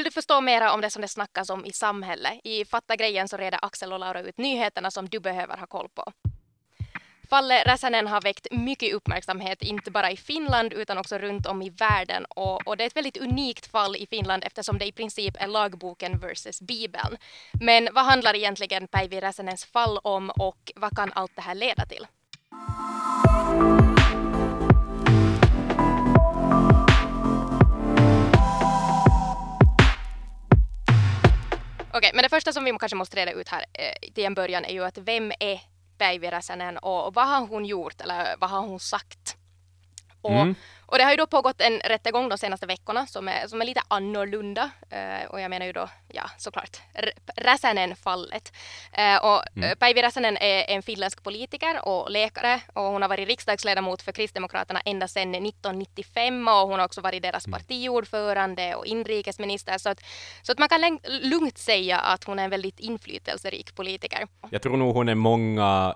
Vill du förstå mera om det som det snackas om i samhället? I Fatta grejen så reder Axel och Laura ut nyheterna som du behöver ha koll på. Fallet Räsänen har väckt mycket uppmärksamhet, inte bara i Finland utan också runt om i världen. Och, och, det är ett väldigt unikt fall i Finland eftersom det i princip är lagboken versus Bibeln. Men vad handlar egentligen Päivi Räsänens fall om och vad kan allt det här leda till? Okej, okay, men det första som vi kanske måste reda ut här eh, till en början är ju att vem är Päivi Räsänen och vad har hon gjort eller vad har hon sagt? Och, mm. och det har ju då pågått en rättegång de senaste veckorna som är, som är lite annorlunda. Uh, och jag menar ju då, ja såklart, Räsänen-fallet. Uh, och mm. Päivi Räsänen är en finländsk politiker och läkare och hon har varit riksdagsledamot för Kristdemokraterna ända sedan 1995 och hon har också varit deras mm. partiordförande och inrikesminister. Så att, så att man kan lugnt säga att hon är en väldigt inflytelserik politiker. Jag tror nog hon är många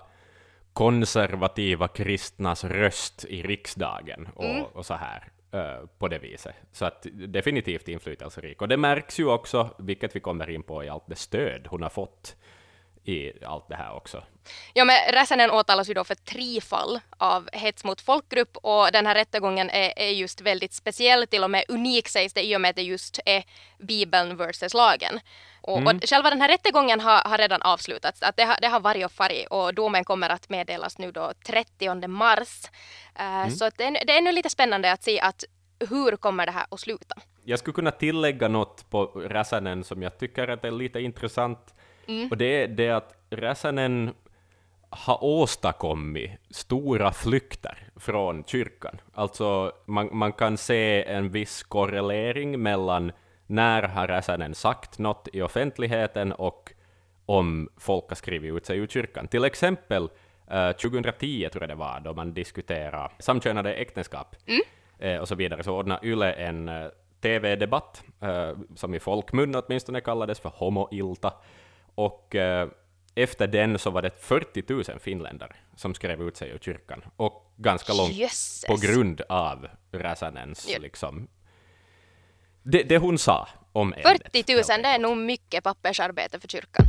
konservativa kristnas röst i riksdagen och, mm. och så här uh, på det viset. Så att definitivt inflytelserik. Och det märks ju också, vilket vi kommer in på i allt det stöd hon har fått i allt det här också. Ja, men Räsänen åtalas ju då för tre fall av hets mot folkgrupp och den här rättegången är, är, just väldigt speciell, till och med unik sägs det i och med att det just är Bibeln versus lagen. Och, mm. och själva den här rättegången har, har redan avslutats, att det, har, det har varit och farit och domen kommer att meddelas nu då 30 mars. Uh, mm. Så det, är, det är nu lite spännande att se att hur kommer det här att sluta? Jag skulle kunna tillägga något på Räsänen som jag tycker att är lite intressant Mm. Och det är det att Räsänen har åstadkommit stora flykter från kyrkan. Alltså man, man kan se en viss korrelering mellan när har Räsänen sagt något i offentligheten och om folk har skrivit ut sig ur kyrkan. Till exempel eh, 2010 tror jag det var, då man diskuterade samkönade äktenskap mm. eh, och så vidare, så ordnade Yle en eh, TV-debatt, eh, som i folkmun åtminstone kallades för homoilta, och eh, efter den så var det 40 000 finländare som skrev ut sig ur kyrkan, och ganska långt Jesus. på grund av Räsänens ja. liksom, det, det, hon sa om 40 000, det är nog mycket pappersarbete för kyrkan.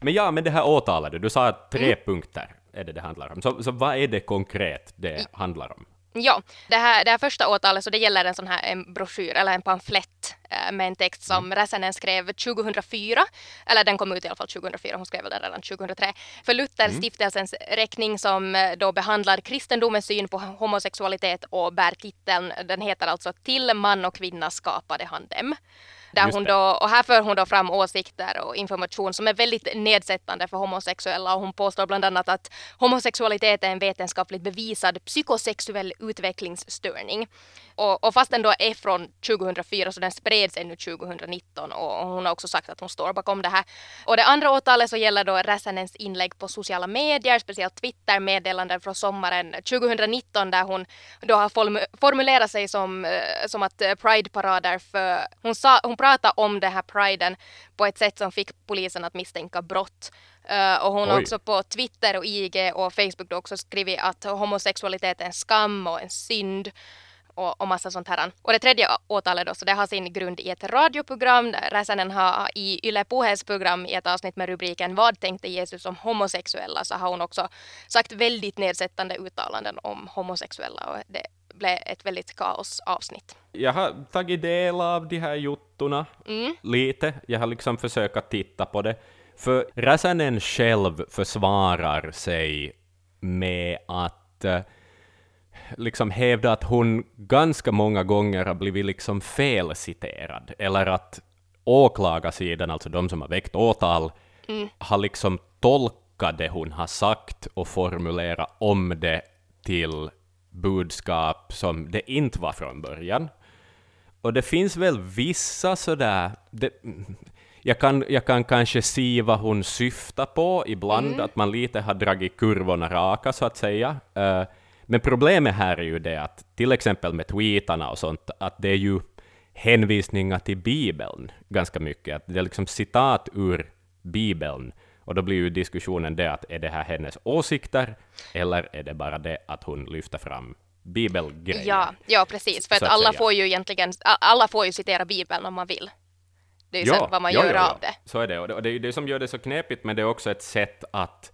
Men ja, men det här åtalet, du sa att tre mm. punkter är det det handlar om. Så, så vad är det konkret det handlar om? Ja, det här, det här första åtalet så det gäller en sån här en broschyr eller en pamflett äh, med en text som mm. Räsänen skrev 2004, eller den kom ut i alla fall 2004, hon skrev den redan 2003, för Lutherstiftelsens mm. räkning som äh, då behandlar kristendomens syn på homosexualitet och bär titeln, den heter alltså Till man och kvinna skapade han dem. Där hon då, och här för hon då fram åsikter och information som är väldigt nedsättande för homosexuella och hon påstår bland annat att homosexualitet är en vetenskapligt bevisad psykosexuell utvecklingsstörning. Och, och fast den då är från 2004 så den spreds ännu 2019 och hon har också sagt att hon står bakom det här. Och det andra åtalet så gäller då Räsänens inlägg på sociala medier, speciellt Twitter meddelanden från sommaren 2019 där hon då har formulerat sig som, eh, som att eh, Pride-parader för hon, sa, hon pratade om det här priden på ett sätt som fick polisen att misstänka brott. Uh, och hon har också på Twitter och IG och Facebook också skrivit att homosexualitet är en skam och en synd och, och massa sånt här. Och det tredje åtalet då, så det har sin grund i ett radioprogram. Räsänen har i Yle Puhes program i ett avsnitt med rubriken Vad tänkte Jesus om homosexuella? så har hon också sagt väldigt nedsättande uttalanden om homosexuella och det blev ett väldigt kaosavsnitt. Jag har tagit del av de här jottorna mm. lite. Jag har liksom försökt titta på det. För Räsänen själv försvarar sig med att eh, liksom hävda att hon ganska många gånger har blivit liksom felciterad, eller att åklagarsidan, alltså de som har väckt åtal, mm. har liksom tolkat det hon har sagt och formulerat om det till budskap som det inte var från början. Och det finns väl vissa sådär... Det, jag, kan, jag kan kanske se vad hon syftar på ibland, mm. att man lite har dragit kurvorna raka, så att säga. Uh, men problemet här är ju det att till exempel med tweetarna och sånt, att det är ju hänvisningar till Bibeln ganska mycket. Att det är liksom citat ur Bibeln. Och då blir ju diskussionen det att är det här hennes åsikter, eller är det bara det att hon lyfter fram bibelgrejer. Ja, ja precis, för att, att alla säga. får ju egentligen, alla får ju citera Bibeln om man vill. Det är ju sen vad man ja, gör ja, ja. av det. Så är det. Och det, är det som gör det så knepigt, men det är också ett sätt att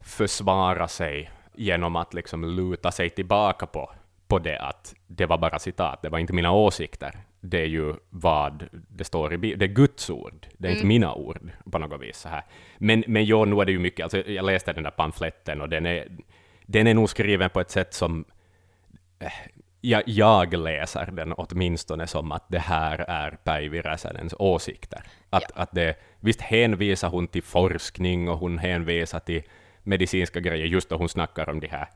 försvara sig genom att liksom luta sig tillbaka på, på det att det var bara citat, det var inte mina åsikter. Det är ju vad det står i Bibeln, det är Guds ord, det är Mm. inte mina ord på något vis. Så här. Men, men jo, nu är det ju mycket, alltså, jag läste den där pamfletten och den är, den är nog skriven på ett sätt som jag, jag läser den åtminstone som att det här är Päivi Räsänens åsikter. Att, Ja. att det, visst hänvisar hon till forskning och hon hänvisar till medicinska grejer, just då hon snackar om de här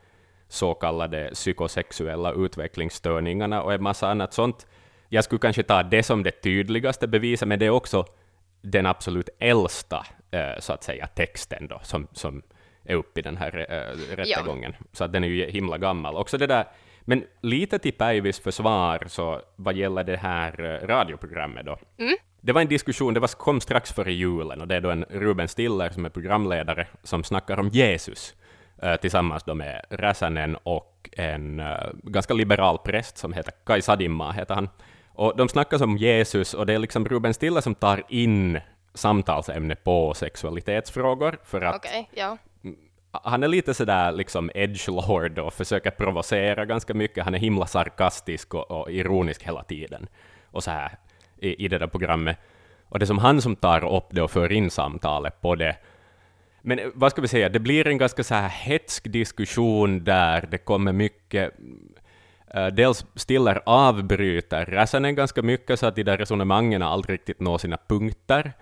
så kallade psykosexuella utvecklingsstörningarna och en massa annat sånt. Jag skulle kanske ta det som det tydligaste beviset, men det är också den absolut äldsta, eh, så att säga, texten då, som, som är uppe i den här eh, rättegången. Så att den är ju himla gammal. Också det där, men lite till Päivis försvar, så vad gäller det här eh, radioprogrammet då. Det var en diskussion, det var, kom strax före julen, och det är då en Ruben Stiller som är programledare, som snackar om Jesus, tillsammans då med Räsänen och en ganska liberal präst som heter Kai Sadimma, heter han. Och de snackar om Jesus, och det är liksom Ruben Stiller som tar in samtalsämne på sexualitetsfrågor, för att Okej, ja. han är lite sådär liksom edgelord och försöker provocera ganska mycket. Han är himla sarkastisk och, och ironisk hela tiden. Och så här i, i det där programmet. Och det är som han som tar upp det och för in samtalet på det. Men eh, vad ska vi säga, det blir en ganska så här hetsk diskussion där det kommer mycket dels Stiller avbryter Räsänen ganska mycket så att de där resonemangen aldrig riktigt når sina punkter.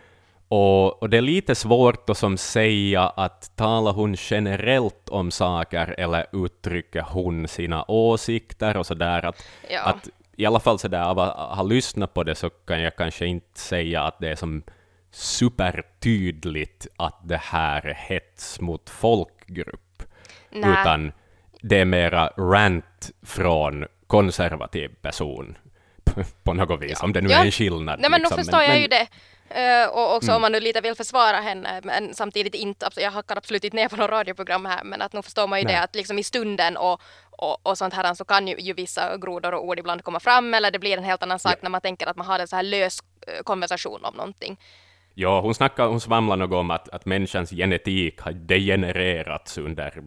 Och, och det är lite svårt att som säga att talar hon generellt om saker eller uttrycker hon sina åsikter och sådär. Att, Ja. att i alla fall sådär av att ha lyssnat på det så kan jag kanske inte säga att det är som supertydligt att det här är hets mot folkgrupp. Nej. Utan det är mera rant från konservativ person på något vis, om det nu Ja. är en skillnad. Nej men liksom. nu förstår jag men, ju det. Eh, och också Mm. om man nu lite vill försvara henne, men samtidigt inte, jag hackar absolut inte ner på något radioprogram här, men att nu förstår man ju Nej. det att liksom i stunden och, och, och sånt här så kan ju, ju vissa grodor och ord ibland komma fram, eller det blir en helt annan sak Ja. när man tänker att man har en så här lös eh, konversation om någonting. Ja, hon, snackar, hon svamlar något om att, att människans genetik har degenererats under,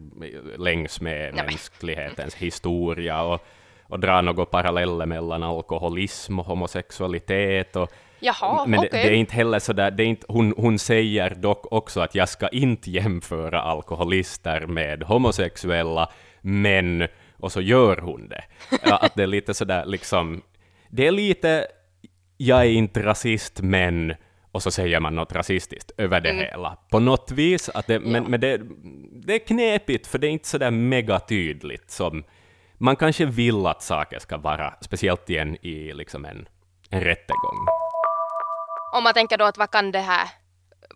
längs med men. mänsklighetens historia och, och drar några paralleller mellan alkoholism och homosexualitet. Och, Jaha, men det, okej. det är inte heller så där, det är inte, hon, hon säger dock också att jag ska inte jämföra alkoholister med homosexuella, men, och så gör hon det. Ja, Att det är lite sådär liksom, det är lite, jag är inte rasist, men, och så säger man något rasistiskt över det hela. På något vis, att det, men, Mm. Ja. men det, det är knepigt, för det är inte sådär megatydligt som man kanske vill att saker ska vara, speciellt igen i liksom en, en rättegång. Om man tänker då att vad kan det här,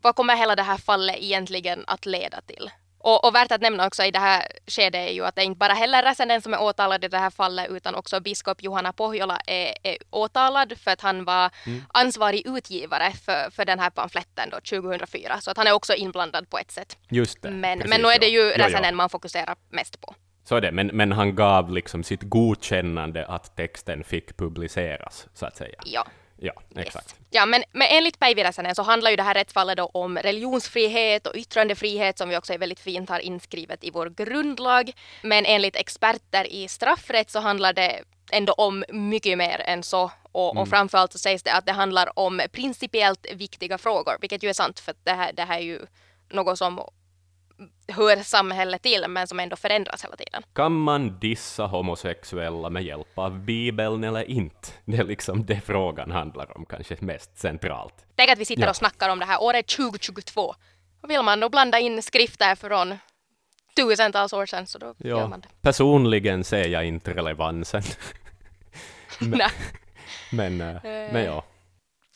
vad kommer hela det här fallet egentligen att leda till? Och, och värt att nämna också i det här skedet är ju att det är inte bara heller Räsänen som är åtalad i det här fallet utan också biskop Johanna Pohjola är, är åtalad för att han var ansvarig utgivare för, för den här pamfletten då 2004 så att han är också inblandad på ett sätt. Just det. Men, precis men nu är det ju. Räsänen man fokuserar mest på. Så är det, men, men han gav liksom sitt godkännande att texten fick publiceras, så att säga. Ja. Ja, Yes. exakt. Ja, men, men enligt Päivi så handlar ju det här rättsfallet då om religionsfrihet och yttrandefrihet som vi också är väldigt fint har inskrivet i vår grundlag. Men enligt experter i straffrätt så handlar det ändå om mycket mer än så. Och, Mm. och framförallt så sägs det att det handlar om principiellt viktiga frågor, vilket ju är sant för det här, det här är ju något som hör samhället till men som ändå förändras hela tiden. Kan man dissa homosexuella med hjälp av Bibeln eller inte? Det är liksom det frågan handlar om, kanske mest centralt. Tänk att vi sitter Ja. och snackar om det här året 2022. Och vill man då blanda in skrifter från tusentals år sedan så då gör Ja, man det. personligen ser jag inte relevansen. Nej. Men, eh, men ja.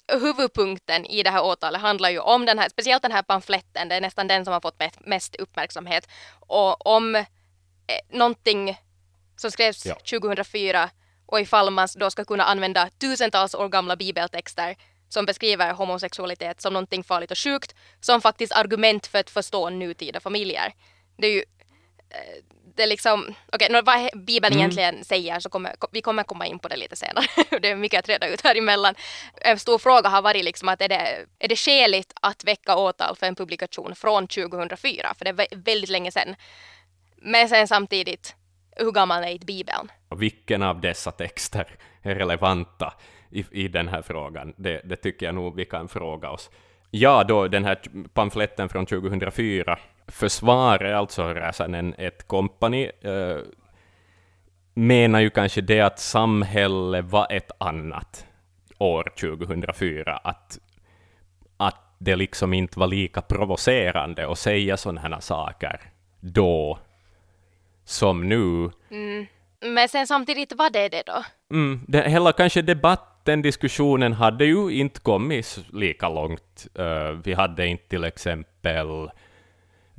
Huvudpunkten i det här åtalet handlar ju om den här, speciellt den här pamfletten, det är nästan den som har fått mest, uppmärksamhet, och om eh, någonting som skrevs Ja. 2004 och ifall man då ska kunna använda tusentals år gamla bibeltexter som beskriver homosexualitet som någonting farligt och sjukt som faktiskt argument för att förstå nutida familjer. Det är ju eh, det liksom, okej, okay, vad Bibeln mm. egentligen säger så kommer vi kommer komma in på det lite senare. det är mycket att reda ut här emellan. En stor fråga har varit liksom att är det, är det skäligt att väcka åtal för en publikation från 2004? För det är väldigt länge sedan. Men sen samtidigt, hur gammal är Bibeln? Och vilken av dessa texter är relevanta i, i den här frågan? Det, det tycker jag nog vi kan fråga oss. Ja, då den här pamfletten från 2004 försvarar alltså Räsänen ett kompani, äh, menar ju kanske det att samhället var ett annat år 2004, att, att det liksom inte var lika provocerande att säga sådana här saker då som nu. Mm. Men sen samtidigt, vad är det då? Mm, det, hela kanske debatten, diskussionen hade ju inte kommit lika långt. Uh, vi hade inte till exempel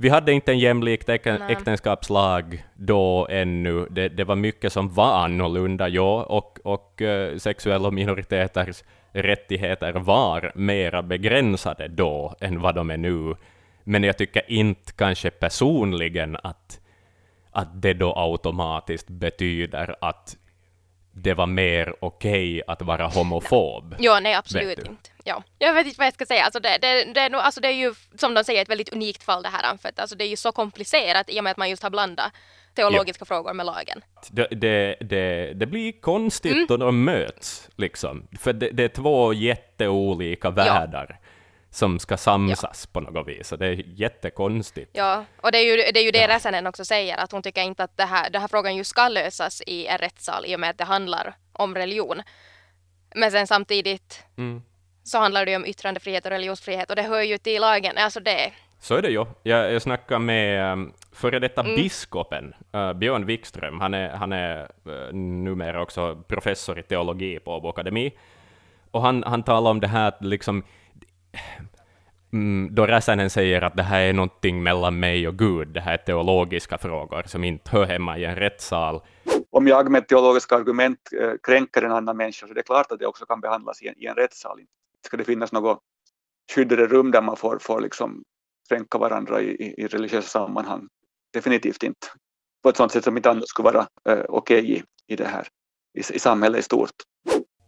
vi hade inte en jämlik äktenskapslag då ännu. Det, det, var mycket som var annorlunda, ja, och, och uh, sexuella minoriteters rättigheter var mera begränsade då än vad de är nu. Men jag tycker inte kanske personligen att att det då automatiskt betyder att det var mer okej okay att vara homofob. Ja, nej absolut inte. Ja. Jag vet inte vad jag ska säga. Alltså det, det, det, är nog, alltså det är ju som de säger ett väldigt unikt fall det här. För att alltså det är ju så komplicerat i och med att man just har blandat teologiska ja. frågor med lagen. Det, det, det, det blir konstigt mm. då de möts, liksom. För det, det är två jätteolika världar. Ja som ska samsas ja. på något vis. Och det är jättekonstigt. Ja, och det är ju det, är ju det ja. Räsänen också säger, att hon tycker inte att det här, den här frågan just ska lösas i en rättssal i och med att det handlar om religion. Men sen samtidigt mm. så handlar det ju om yttrandefrihet och religionsfrihet och det hör ju till lagen. Alltså det... Så är det ju. Jag, jag snackade med um, före detta mm. biskopen, uh, Björn Wikström. Han är, han är uh, numera också professor i teologi på Åbo Akademi. Och han, han talar om det här att liksom mm, då Räsänen säger att det här är någonting mellan mig och Gud, det här är teologiska frågor som inte hör hemma i en rättssal. Om jag med teologiska argument eh, kränker en annan människa så det är klart att det också kan behandlas i en, i en rättssal. Ska det finnas något skyddade rum där man får, får liksom kränka varandra i, i, i religiösa sammanhang? Definitivt inte. På ett sådant sätt som inte annars skulle vara eh, okej okay i, i det här, i, i samhället i stort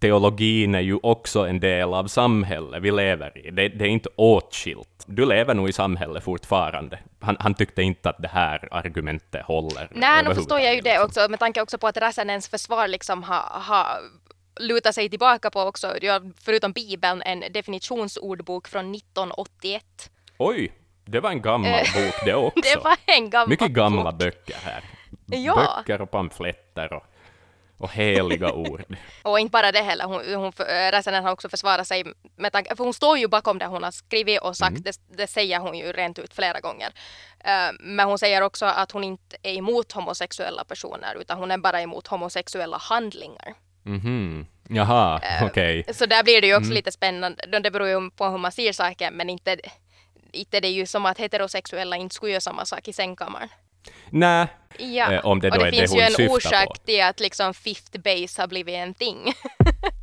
teologin är ju också en del av samhället vi lever i. Det, det är inte åtskilt. Du lever nog i samhället fortfarande. Han, han, tyckte inte att det här argumentet håller. Nej, nu förstår jag ju det också, med tanke också på att Räsänens försvar liksom har ha lutat sig tillbaka på också, förutom Bibeln, en definitionsordbok från 1981. Oj, det var en gammal eh, bok det också. det var en gammal Mycket gamla bok. böcker här. Ja. Böcker och pamfletter och och heliga ord. och inte bara det heller, hon, hon, Räsänen har också försvarat sig med tanke, för hon står ju bakom det hon har skrivit och sagt, mm. det, det, säger hon ju rent ut flera gånger. Uh, men hon säger också att hon inte är emot homosexuella personer, utan hon är bara emot homosexuella handlingar. Mhm. Jaha, uh, okej. Okay. Så där blir det ju också mm. lite spännande, det beror ju på hur man ser saker, men inte, inte det är ju som att heterosexuella inte skulle göra samma sak i sängkammaren. Nej, ja. eh, om det då och det är finns det hon ju en orsak på. till att liksom fifth base har blivit en thing.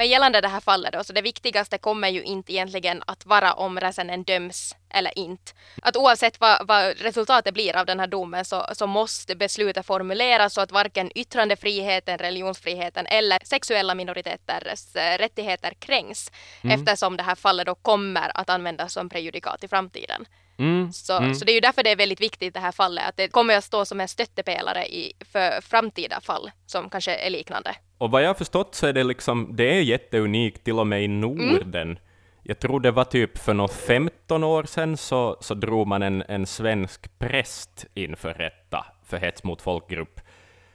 Men gällande det här fallet då, så det viktigaste kommer ju inte egentligen att vara om Räsänen döms eller inte. Att oavsett vad, vad, resultatet blir av den här domen så, så måste beslutet formuleras så att varken yttrandefriheten, religionsfriheten eller sexuella minoriteters äh, rättigheter kränks mm. eftersom det här fallet då kommer att användas som prejudikat i framtiden. Mm, så, mm. så det är ju därför det är väldigt viktigt det här fallet, att det kommer att stå som en stöttepelare i, för framtida fall som kanske är liknande. Och vad jag har förstått så är det liksom, det är jätteunikt till och med i Norden. Mm. Jag tror det var typ för några 15 år sedan så, så drog man en, en svensk präst inför rätta för hets mot folkgrupp.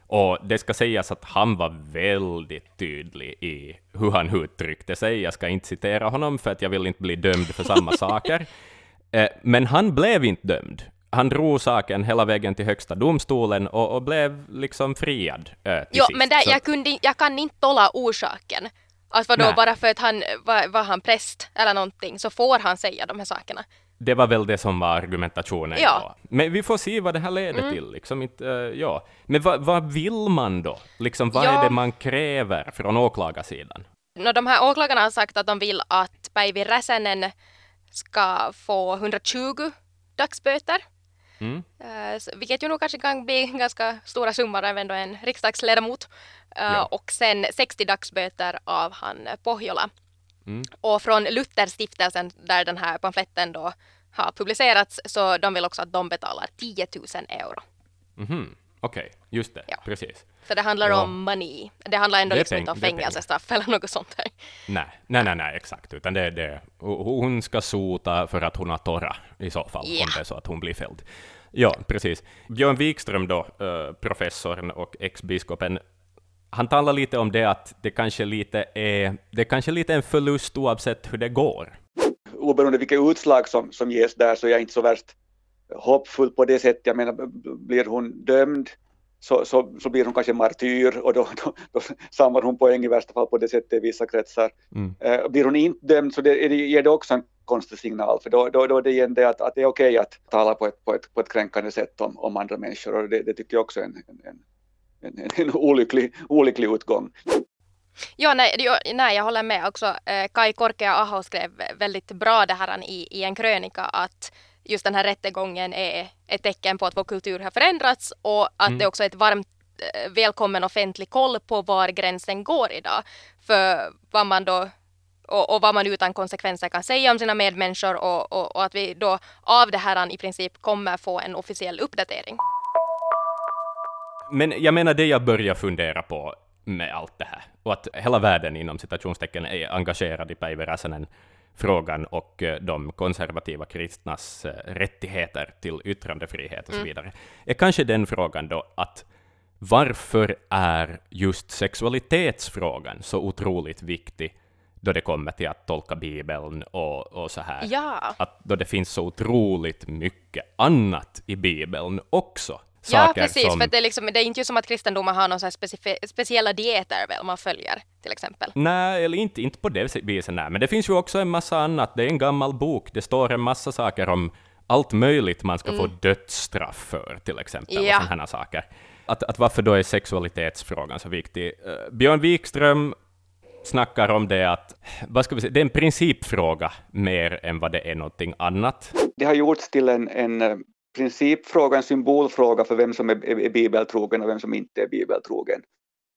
Och det ska sägas att han var väldigt tydlig i hur han uttryckte sig. Jag ska inte citera honom för att jag vill inte bli dömd för samma saker. Eh, men han blev inte dömd. Han drog saken hela vägen till högsta domstolen och, och blev liksom friad eh, till Jo, sist. men där, jag, kunde, jag kan inte tolla orsaken. Att vadå, bara för att han var, var han präst eller någonting så får han säga de här sakerna. Det var väl det som var argumentationen ja. Då. Men vi får se vad det här leder mm. till. Liksom inte, uh, ja. Men vad, vad vill man då? Liksom, vad ja. är det man kräver från åklagarsidan? No, de här åklagarna har sagt att de vill att Päivi Räsänen ska få 120 dagsböter. Mm. Uh, så, vilket ju nog kanske kan bli ganska stora summor även då en riksdagsledamot. Uh, ja. Och sen 60 dagsböter av han Pohjola. Mm. Och från Lutherstiftelsen där den här pamfletten då har publicerats så de vill också att de betalar 10 000 euro. Mm -hmm. Okej, okay. just det, ja. precis. Så det handlar ja. om money. Det handlar ändå det liksom inte om fängelsestraff eller något sånt här. Nej, nej, nej, nej exakt, utan det det. Hon ska sota för att hon har torra i så fall, ja. om det är så att hon blir fälld. Ja, precis. Björn Wikström då, uh, professorn och ex-biskopen, han talar lite om det att det kanske lite är, det kanske lite är en förlust oavsett hur det går. Oberoende vilka utslag som, som ges där så är jag inte så värst hoppfull på det sättet. Jag menar, blir hon dömd så, så, så blir hon kanske martyr och då, då, då samlar hon poäng i värsta fall på det sättet i vissa kretsar. Mm. Uh, blir hon inte dömd så det, det ger det också en konstig signal, för då, då, då är det igen det att, att det är okej okay att tala på ett, på ett, på ett kränkande sätt om, om andra människor och det, det tycker jag också är en, en, en, en olycklig, olycklig utgång. Ja, nej, nej, jag håller med också. Eh, Kai Korkea-Aho skrev väldigt bra det här i, i en krönika att just den här rättegången är ett tecken på att vår kultur har förändrats och att mm. det också är ett varmt eh, välkommen offentlig koll på var gränsen går idag. För vad man då och, och, vad man utan konsekvenser kan säga om sina medmänniskor och, och, och, att vi då av det här i princip kommer få en officiell uppdatering. Men jag menar det jag börjar fundera på med allt det här, och att hela världen inom citationstecken är engagerad i Päivi Räsänen frågan och eh, de konservativa kristnas eh, rättigheter till yttrandefrihet och så mm. vidare, mm. är kanske den frågan då att varför är just sexualitetsfrågan så otroligt viktig då det kommer till att tolka Bibeln och, och så här? Ja. Att då det finns så otroligt mycket annat i Bibeln också Ja, precis, som... för det är, liksom, det är inte som att kristendomen har några speciella dieter väl man följer, till exempel. Nej, eller inte, inte på det viset, nej. men det finns ju också en massa annat. Det är en gammal bok, det står en massa saker om allt möjligt man ska mm. få dödsstraff för, till exempel, ja. och sådana saker. Att, att varför då är sexualitetsfrågan så viktig? Uh, Björn Wikström snackar om det att, vad ska vi säga, det är en principfråga mer än vad det är någonting annat. Det har gjorts till en, en eh, principfråga, en symbolfråga för vem som är, är bibeltrogen och vem som inte är bibeltrogen.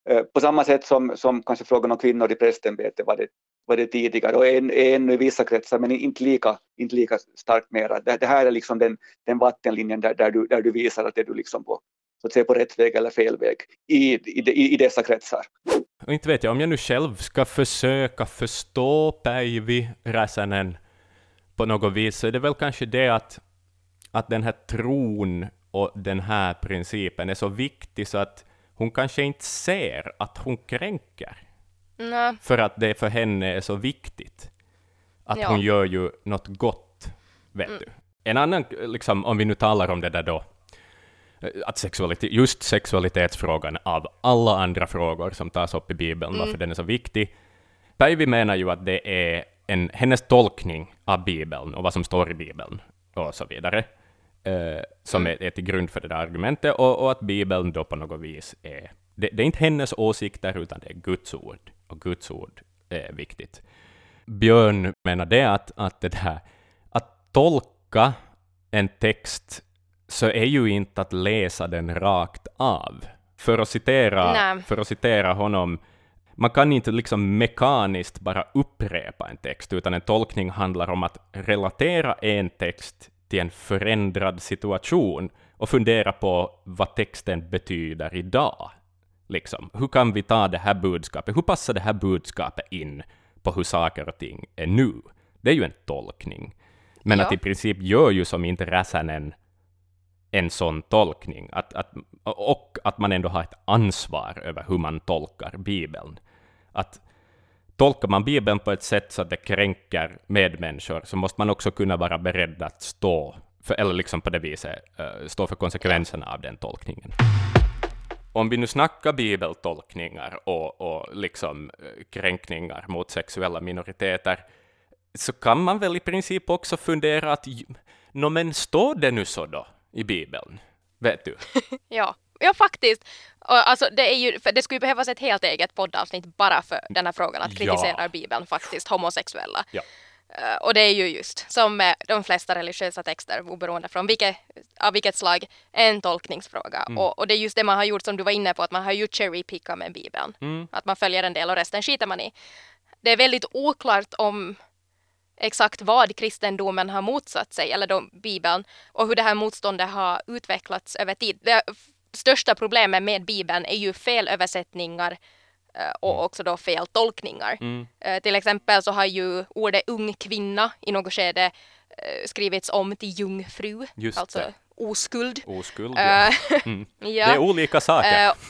Eh, på samma sätt som, som kanske frågan om kvinnor i prästämbetet var det, var det tidigare och ännu i vissa kretsar men inte lika, inte lika starkt mera. Det, det här är liksom den, den vattenlinjen där, där, du, där du visar att är du liksom på, så att säga på rätt väg eller fel väg i, i, i dessa kretsar. Och inte vet jag, om jag nu själv ska försöka förstå Päivi Räsänen på något vis så är det väl kanske det att att den här tron och den här principen är så viktig så att hon kanske inte ser att hon kränker. Nej. För att det för henne är så viktigt. Att ja. hon gör ju något gott, vet mm. du. En annan, liksom, om vi nu talar om det där då, att sexualitet, just sexualitetsfrågan av alla andra frågor som tas upp i Bibeln, mm. varför den är så viktig. Päivi menar ju att det är en, hennes tolkning av Bibeln och vad som står i Bibeln och så vidare, eh, som är, är till grund för det där argumentet, och, och, att Bibeln då på något vis är... Det, det, är inte hennes åsikter, utan det är Guds ord, och Guds ord är viktigt. Björn menar det att, att det här, att tolka en text så är ju inte att läsa den rakt av. För att citera, för att citera honom, man kan inte liksom mekaniskt bara upprepa en text, utan en tolkning handlar om att relatera en text till en förändrad situation och fundera på vad texten betyder idag. Liksom. Hur kan vi ta det här budskapet, hur passar det här budskapet in på hur saker och ting är nu? Det är ju en tolkning. Men ja. att i princip gör ju som inte Räsänen en sån tolkning, att, att, och att man ändå har ett ansvar över hur man tolkar Bibeln. Att tolkar man Bibeln på ett sätt så att det kränker medmänniskor, så måste man också kunna vara beredd att stå för, eller liksom på det viset, eh, stå för konsekvenserna av den tolkningen. Om vi nu snackar bibeltolkningar och, och liksom eh, kränkningar mot sexuella minoriteter, så kan man väl i princip också fundera att, no, men står det nu så då i Bibeln? Vet du? ja. Ja, faktiskt. Alltså, det, är ju, det skulle ju behövas ett helt eget poddavsnitt bara för den här frågan, att kritisera ja. Bibeln faktiskt, homosexuella. Ja. Uh, och det är ju just som med de flesta religiösa texter, oberoende från vilket, av vilket slag, en tolkningsfråga. Mm. Och, och, det är just det man har gjort som du var inne på, att man har ju cherry-pickat med Bibeln. Mm. Att man följer en del och resten skiter man i. Det är väldigt oklart om exakt vad kristendomen har motsatt sig, eller då Bibeln, och hur det här motståndet har utvecklats över tid. Det största problemet med Bibeln är ju felöversättningar eh, och mm. också då fel tolkningar. Mm. Uh, till exempel så har ju ordet ung kvinna i något skede uh, skrivits om till jungfru, Just alltså det. oskuld. Oskuld, ja. Mm. ja. Det är olika saker.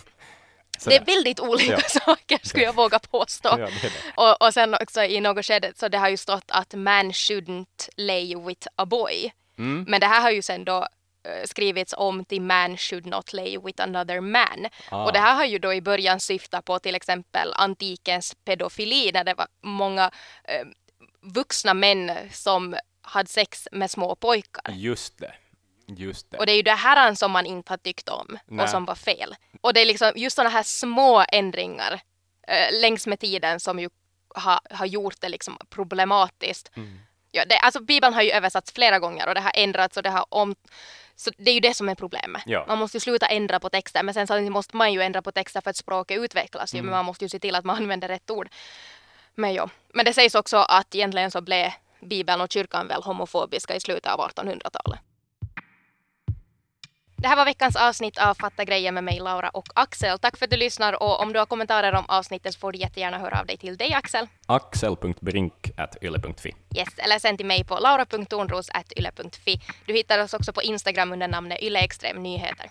Det är väldigt olika ja. saker skulle jag våga påstå. Ja, det det. Och, och sen också i något skede så det har ju stått att man shouldn't lay with a boy. Mm. Men det här har ju sen då skrivits om till man should not lay with another man. Ah. Och det här har ju då i början syftat på till exempel antikens pedofili när det var många uh, vuxna män som hade sex med små pojkar. Just det. Just det. Och det är ju det här som man inte har tyckt om Nej. och som var fel. Och det är liksom just sådana här små ändringar äh, längs med tiden som ju har, har gjort det liksom problematiskt. Mm. Ja, det, alltså Bibeln har ju översatts flera gånger och det har ändrats och det har om... Så det är ju det som är problemet. Ja. Man måste ju sluta ändra på texter men sen så måste man ju ändra på texter för att språket utvecklas ju mm. men man måste ju se till att man använder rätt ord. Men, jo. men det sägs också att egentligen så blev Bibeln och kyrkan väl homofobiska i slutet av 1800-talet. Det här var veckans avsnitt av Fatta grejer med mig, Laura och Axel. Tack för att du lyssnar och om du har kommentarer om avsnittet så får du jättegärna höra av dig till dig, Axel. axel.brink.yle.fi Yes, eller sen till mig på laura.tornros.yle.fi. Du hittar oss också på Instagram under namnet yle extrem nyheter.